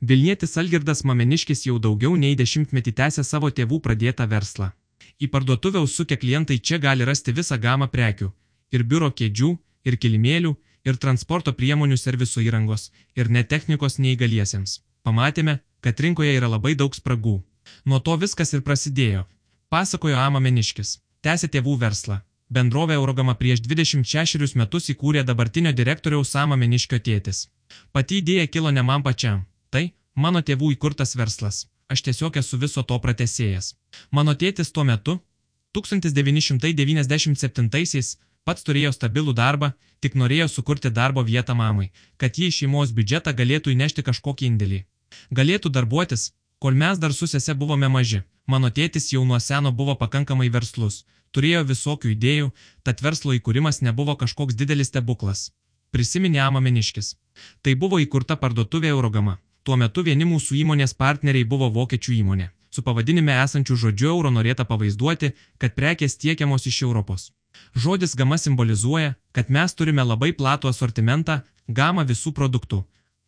Vilnietis Algirdas Mameniškis jau daugiau nei dešimtmetį tęsia savo tėvų pradėtą verslą. Į parduotuvę užsukę klientai čia gali rasti visą gamą prekių - ir biuro kėdžių, ir kilimėlių, ir transporto priemonių serviso įrangos, ir net technikos neįgaliesiems. Pamatėme, kad rinkoje yra labai daug spragų. Nuo to viskas ir prasidėjo. Pasakojo Ama Meniškis. Tęsė tėvų verslą. Bendrovę Eurogama prieš 26 metus įkūrė dabartinio direktoriaus Sama Meniškio tėtis. Pati idėja kilo ne man pačiam. Tai mano tėvų įkurtas verslas. Aš tiesiog esu viso to pratesėjas. Mano tėtis tuo metu, 1997 pats turėjo stabilų darbą, tik norėjo sukurti darbo vietą mamai, kad ji į šeimos biudžetą galėtų įnešti kažkokį indėlį. Galėtų darbuotis, kol mes dar su sese buvome maži. Mano tėtis jau nuo seno buvo pakankamai verslus, turėjo visokių idėjų, tad verslo įkūrimas nebuvo kažkoks didelis stebuklas. Prisiminė Amameniškis. Tai buvo įkurta parduotuvė Eurogama. Tuo metu vieni mūsų įmonės partneriai buvo vokiečių įmonė. Su pavadinime esančiu žodžiu euro norėta pavaizduoti, kad prekės tiekiamos iš Europos. Žodis gama simbolizuoja, kad mes turime labai platų asortimentą, gamą visų produktų,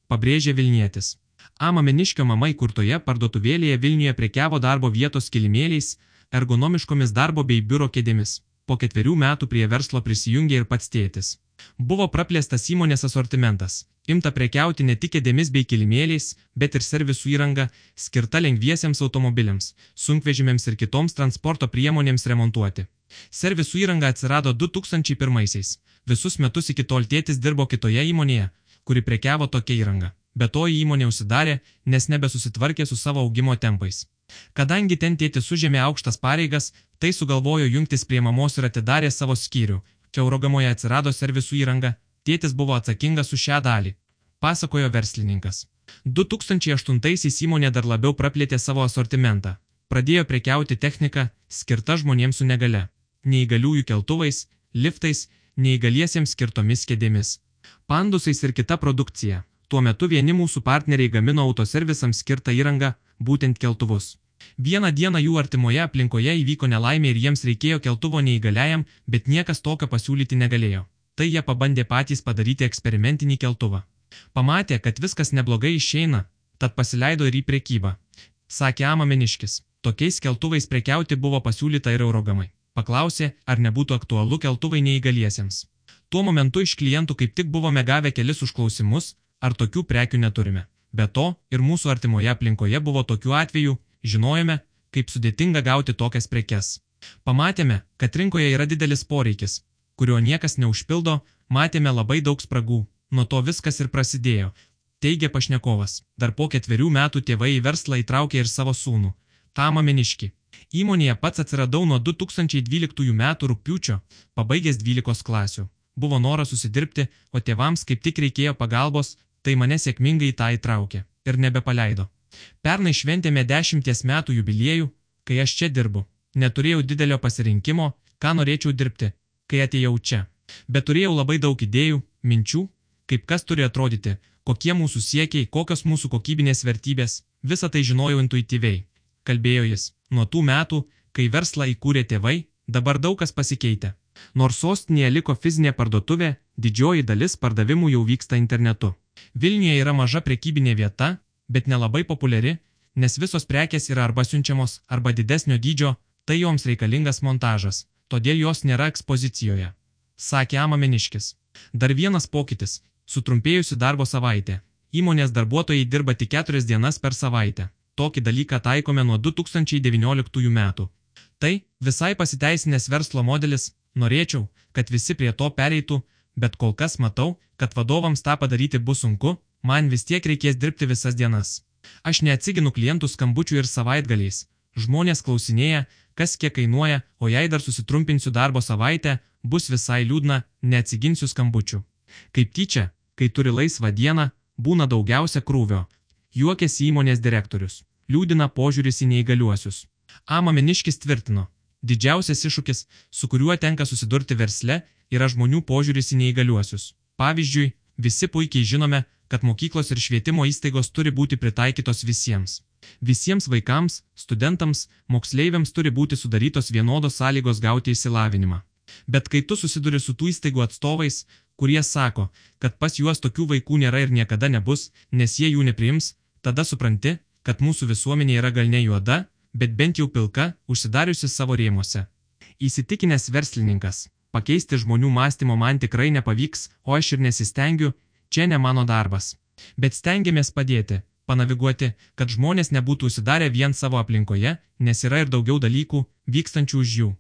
pabrėžė Vilnietis. Ama Meniškio mama įkurtoje parduotuvėlėje Vilniuje prekiavo darbo vietos kilimėliais, ergonomiškomis darbo bei biuro kėdėmis. Po ketverių metų prie verslo prisijungė ir pats tėtis. Buvo praplėstas įmonės asortimentas. Imta prekiauti ne tik kėdėmis bei kilimėliais, bet ir servisų įranga, skirta lengviesiems automobiliams, sunkvežimėms ir kitoms transporto priemonėms remontuoti. Servisų įranga atsirado 2001-aisiais. Visus metus iki tol tėtis dirbo kitoje įmonėje, kuri prekiavo tokia įranga. Be to įmonė užsidarė, nes nebesusitvarkė su savo augimo tempais. Kadangi ten tėtis užėmė aukštas pareigas, tai sugalvojo jungtis prie mamos ir atidarė savo skyrių. Čia Eurogamoje atsirado servisų įranga, tėtis buvo atsakingas už šią dalį. Pasakojo verslininkas. 2008-aisiais įmonė dar labiau praplėtė savo asortimentą. Pradėjo prekiauti techniką, skirta žmonėms su negale. Neįgaliųjų keltuvais, liftais, neįgaliesiems skirtomis kėdėmis. Pandusais ir kita produkcija. Tuo metu vieni mūsų partneriai gamino autoservisams skirtą įrangą, būtent keltuvus. Vieną dieną jų artimoje aplinkoje įvyko nelaimė ir jiems reikėjo keltuvo neįgaliajam, bet niekas tokio pasiūlyti negalėjo. Tai jie pabandė patys padaryti eksperimentinį keltuvą. Pamatė, kad viskas neblogai išeina, tad pasileido ir į priekybą. Sakė Amameniškis, tokiais keltuvais prekiauti buvo pasiūlyta ir eurogamai. Paklausė, ar nebūtų aktualu keltuvai neįgaliesiems. Tuo momentu iš klientų kaip tik buvome gavę kelis užklausimus, ar tokių prekių neturime. Be to, ir mūsų artimoje aplinkoje buvo tokių atvejų, žinojome, kaip sudėtinga gauti tokias prekes. Pamatėme, kad rinkoje yra didelis poreikis, kurio niekas neužpildo, matėme labai daug spragų, nuo to viskas ir prasidėjo. Teigia pašnekovas, dar po ketverių metų tėvai į verslą įtraukė ir savo sūnų, Tamą Meniškį. Įmonėje pats atsiradau nuo 2012 m. rūpiučio, pabaigęs 12 klasių. Buvo noras susidirbti, o tėvams kaip tik reikėjo pagalbos, tai mane sėkmingai tą įtraukė ir nebepaleido. Pernai šventėme dešimties metų jubiliejų, kai aš čia dirbu. Neturėjau didelio pasirinkimo, ką norėčiau dirbti, kai atėjau čia. Bet turėjau labai daug idėjų, minčių, kaip kas turi atrodyti, kokie mūsų siekiai, kokios mūsų kokybinės vertybės, visą tai žinojau intuityviai. Kalbėjo jis, nuo tų metų, kai verslą įkūrė tėvai, dabar daug kas pasikeitė. Nors sostinėje liko fizinė parduotuvė, didžioji dalis pardavimų jau vyksta internetu. Vilniuje yra maža prekybinė vieta, bet nelabai populiari, nes visos prekės yra arba siunčiamos, arba didesnio dydžio, tai joms reikalingas montažas, todėl jos nėra ekspozicijoje. Sakė Amameniškis. Dar vienas pokytis - sutrumpėjusi darbo savaitė. Įmonės darbuotojai dirba tik keturias dienas per savaitę. Tokį dalyką taikome nuo 2019 metų. Tai visai pasiteisinęs verslo modelis, norėčiau, kad visi prie to pereitų, bet kol kas matau, kad vadovams tą padaryti bus sunku, man vis tiek reikės dirbti visas dienas. Aš neatsiginu klientų skambučių ir savaitgaliais. Žmonės klausinėja, kas kiek kainuoja, o jei dar susitrumpinsiu darbo savaitę, bus visai liūdna, neatsiginsiu skambučių. Kaip tyčia, kai turi laisvą dieną, būna daugiausia krūvio. Juokėsi įmonės direktorius. Liūdina požiūris į neįgaliuosius. Ama Meniškis tvirtino, didžiausias iššūkis, su kuriuo tenka susidurti versle, yra žmonių požiūris į neįgaliuosius. Pavyzdžiui, visi puikiai žinome, kad mokyklos ir švietimo įstaigos turi būti pritaikytos visiems. Visiems vaikams, studentams, moksleiviams turi būti sudarytos vienodos sąlygos gauti išsilavinimą. Bet kai tu susiduri su tų įstaigų atstovais, kurie sako, kad pas juos tokių vaikų nėra ir niekada nebus, nes jie jų nepriims, tada supranti, kad mūsų visuomenė yra gal ne juoda, bet bent jau pilka, užsidariusi savo rėmuose. Įsitikinęs verslininkas, pakeisti žmonių mąstymo man tikrai nepavyks, o aš ir nesistengiu, čia ne mano darbas. Bet stengiamės padėti, panaviguoti, kad žmonės nebūtų užsidarę vien savo aplinkoje, nes yra ir daugiau dalykų, vykstančių už jų.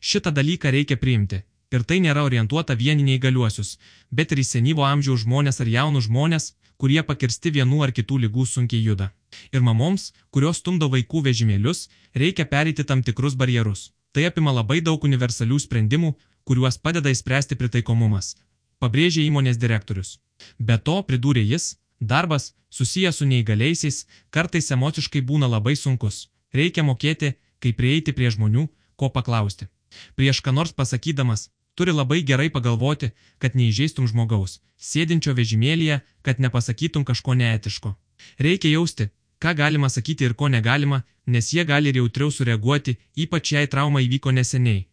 Šitą dalyką reikia priimti. Ir tai nėra orientuota vien į neįgaliuosius, bet ir į senyvo amžiaus žmonės ar jaunus žmonės, kurie pakirsti vienų ar kitų lygų sunkiai juda. Ir mamoms, kurios stumdo vaikų vežimėlius, reikia pereiti tam tikrus barjerus. Tai apima labai daug universalių sprendimų, kuriuos padeda įspręsti pritaikomumas. Pabrėžė įmonės direktorius. Be to, pridūrė jis, darbas, susijęs su neįgaliaisiais, kartais emociškai būna labai sunkus. Reikia mokėti, kaip prieiti prie žmonių, ko paklausti. Prieš ką nors pasakydamas, turi labai gerai pagalvoti, kad neįžeistum žmogaus, sėdinčio vežimėlyje, kad nepasakytum kažko neetiško. Reikia jausti, ką galima sakyti ir ko negalima, nes jie gali ir jautriau sureaguoti, ypač jei trauma įvyko neseniai.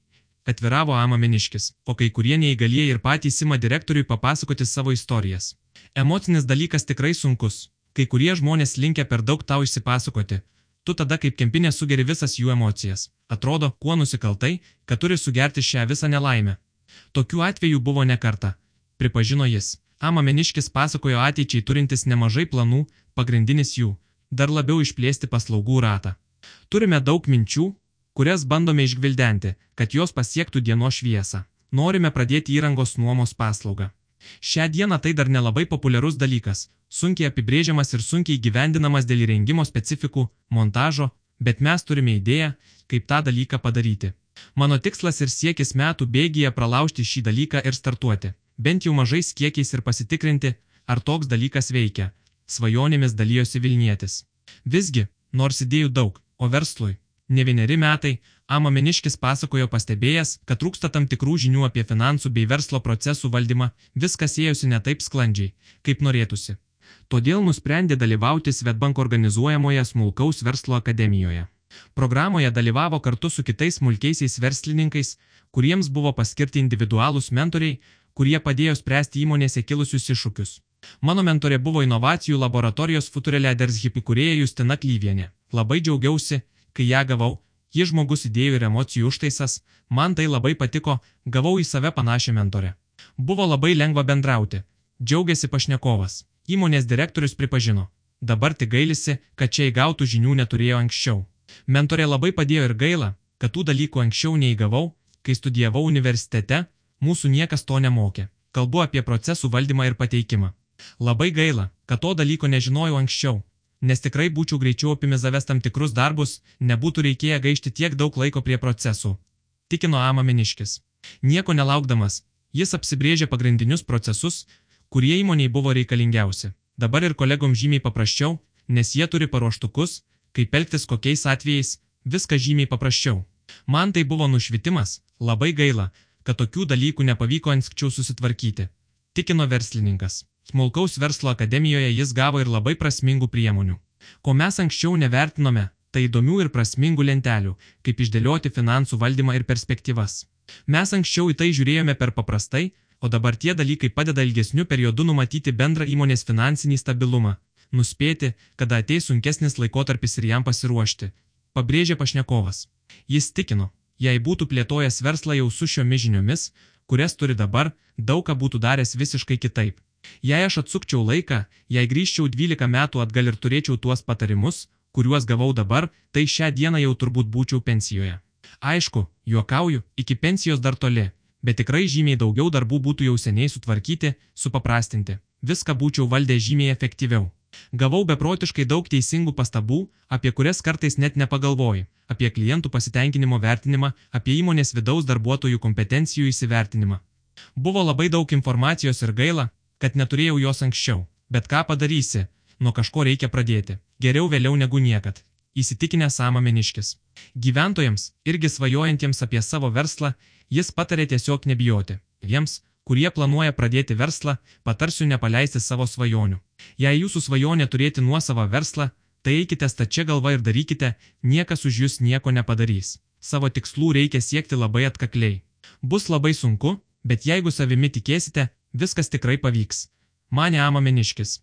Atviravo Ama Meniškis, o kai kurie neįgalieji ir patys ima direktoriui papasakoti savo istorijas. Emocinis dalykas tikrai sunkus, kai kurie žmonės linkia per daug tau išsipasakoti, tu tada kaip kempinė sugeri visas jų emocijas. Atrodo, kuo nusikaltai, kad turi sugerti šią visą nelaimę. Tokių atvejų buvo ne kartą. Pripažino jis. Ama Meniškis pasakojo ateičiai turintis nemažai planų, pagrindinis jų - dar labiau išplėsti paslaugų ratą. Turime daug minčių, kurias bandome išgvildenti, kad jos pasiektų dienos šviesą. Norime pradėti įrangos nuomos paslaugą. Šią dieną tai dar nelabai populiarus dalykas, sunkiai apibrėžiamas ir sunkiai gyvendinamas dėl įrengimo specifikų, montažo, bet mes turime idėją, kaip tą dalyką padaryti. Mano tikslas ir siekis metų bėgyje pralaužti šį dalyką ir startuoti, bent jau mažais kiekiais ir pasitikrinti, ar toks dalykas veikia. Svajonėmis dalyjosi Vilnietis. Visgi, nors idėjų daug, o verslui, ne vieneri metai, Ama Meniškis pasakojo pastebėjęs, kad trūksta tam tikrų žinių apie finansų bei verslo procesų valdymą, viskas ėjosi ne taip sklandžiai, kaip norėtųsi. Todėl nusprendė dalyvauti Svetbank organizuojamoje smulkaus verslo akademijoje. Programoje dalyvavo kartu su kitais smulkiaisiais verslininkais, kuriems buvo paskirti individualūs mentoriai, kurie padėjo spręsti įmonėse kilusius iššūkius. Mano mentorė buvo inovacijų laboratorijos Futurelėders hipikūrėja Justina Klyvienė. Labai džiaugiausi, kai ją gavau, ji žmogus idėjų ir emocijų užtaisas, man tai labai patiko, gavau į save panašią mentorę. Buvo labai lengva bendrauti, džiaugiasi pašnekovas. Įmonės direktorius pripažino, dabar tik gailisi, kad čia įgautų žinių neturėjo anksčiau. Mentorė labai padėjo ir gaila, kad tų dalykų anksčiau neįgavau, kai studijavau universitete, mūsų niekas to nemokė. Kalbu apie procesų valdymą ir pateikimą. Labai gaila, kad to dalyko nežinojau anksčiau, nes tikrai būčiau greičiau optimizavęs tam tikrus darbus, nebūtų reikėję gaišti tiek daug laiko prie procesų. Tikino Ama Meniškis. Nieko nelaukdamas, jis apsibrėžė pagrindinius procesus, kurie įmoniai buvo reikalingiausi. Dabar ir kolegom žymiai paprasčiau, nes jie turi paruoštukus, kaip elgtis kokiais atvejais, viskas žymiai paprasčiau. Man tai buvo nušvitimas, labai gaila, kad tokių dalykų nepavyko anksčiau susitvarkyti. Tikino verslininkas. Smulkaus verslo akademijoje jis gavo ir labai prasmingų priemonių. Ko mes anksčiau nevertinome, tai įdomių ir prasmingų lentelių, kaip išdėlioti finansų valdymą ir perspektyvas. Mes anksčiau į tai žiūrėjome per paprastai, o dabar tie dalykai padeda ilgesniu periodu numatyti bendrą įmonės finansinį stabilumą, nuspėti, kada ateis sunkesnis laikotarpis ir jam pasiruošti, pabrėžė pašnekovas. Jis tikino, jei būtų plėtojęs verslą jau su šiomis žiniomis, kurias turi dabar, daug ką būtų daręs visiškai kitaip. Jei aš atsukčiau laiką, jei grįžčiau 12 metų atgal ir turėčiau tuos patarimus, kuriuos gavau dabar, tai šią dieną jau turbūt būčiau pensijoje. Aišku, juokauju, iki pensijos dar toli, bet tikrai žymiai daugiau darbų būtų jau seniai sutvarkyti, supaprastinti. Viską būčiau valdę žymiai efektyviau. Gavau beprotiškai daug teisingų pastabų, apie kurias kartais net nepagalvoji - apie klientų pasitenkinimo vertinimą, apie įmonės vidaus darbuotojų kompetencijų įsivertinimą. Buvo labai daug informacijos ir gaila, kad neturėjau jos anksčiau. Bet ką padarysi, nuo kažko reikia pradėti. Geriau vėliau negu niekad. Įsitikinęs Samameniškis. Gyventojams, irgi svajojantiems apie savo verslą, jis patarė tiesiog nebijoti. Jiems, kurie planuoja pradėti verslą, patarsiu nepaleisti savo svajonių. Jei jūsų svajonė turėti nuosavą verslą, tai eikite stačia galva ir darykite, niekas už jūs nieko nepadarys. Savo tikslų reikia siekti labai atkakliai. Bus labai sunku, bet jeigu savimi tikėsite, viskas tikrai pavyks. Mane Ama Meniškis.